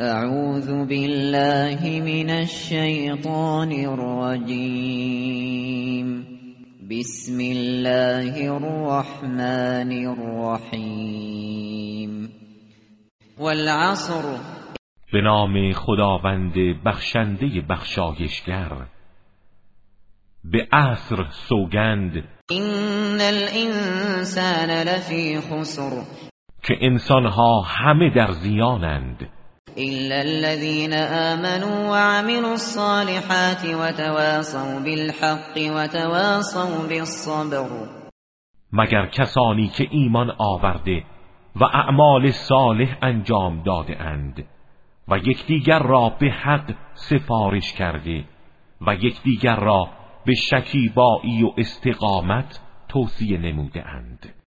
اعوذ بالله من الشیطان الرجیم بسم الله الرحمن الرحیم والعصر. به نام خداوند بخشنده بخشایشگر. به عصر سوگند. این الانسان لفی خسر. که انسانها همه در زیانند. إلا الذين آمنوا وعملوا الصالحات وتواصوا بالحق وتواصوا بالصبر. مگر کسانی که ایمان آورده و اعمال صالح انجام داده اند و یکدیگر را به حق سفارش کرده و یکدیگر را به شکیبایی و استقامت توصیه نموده اند.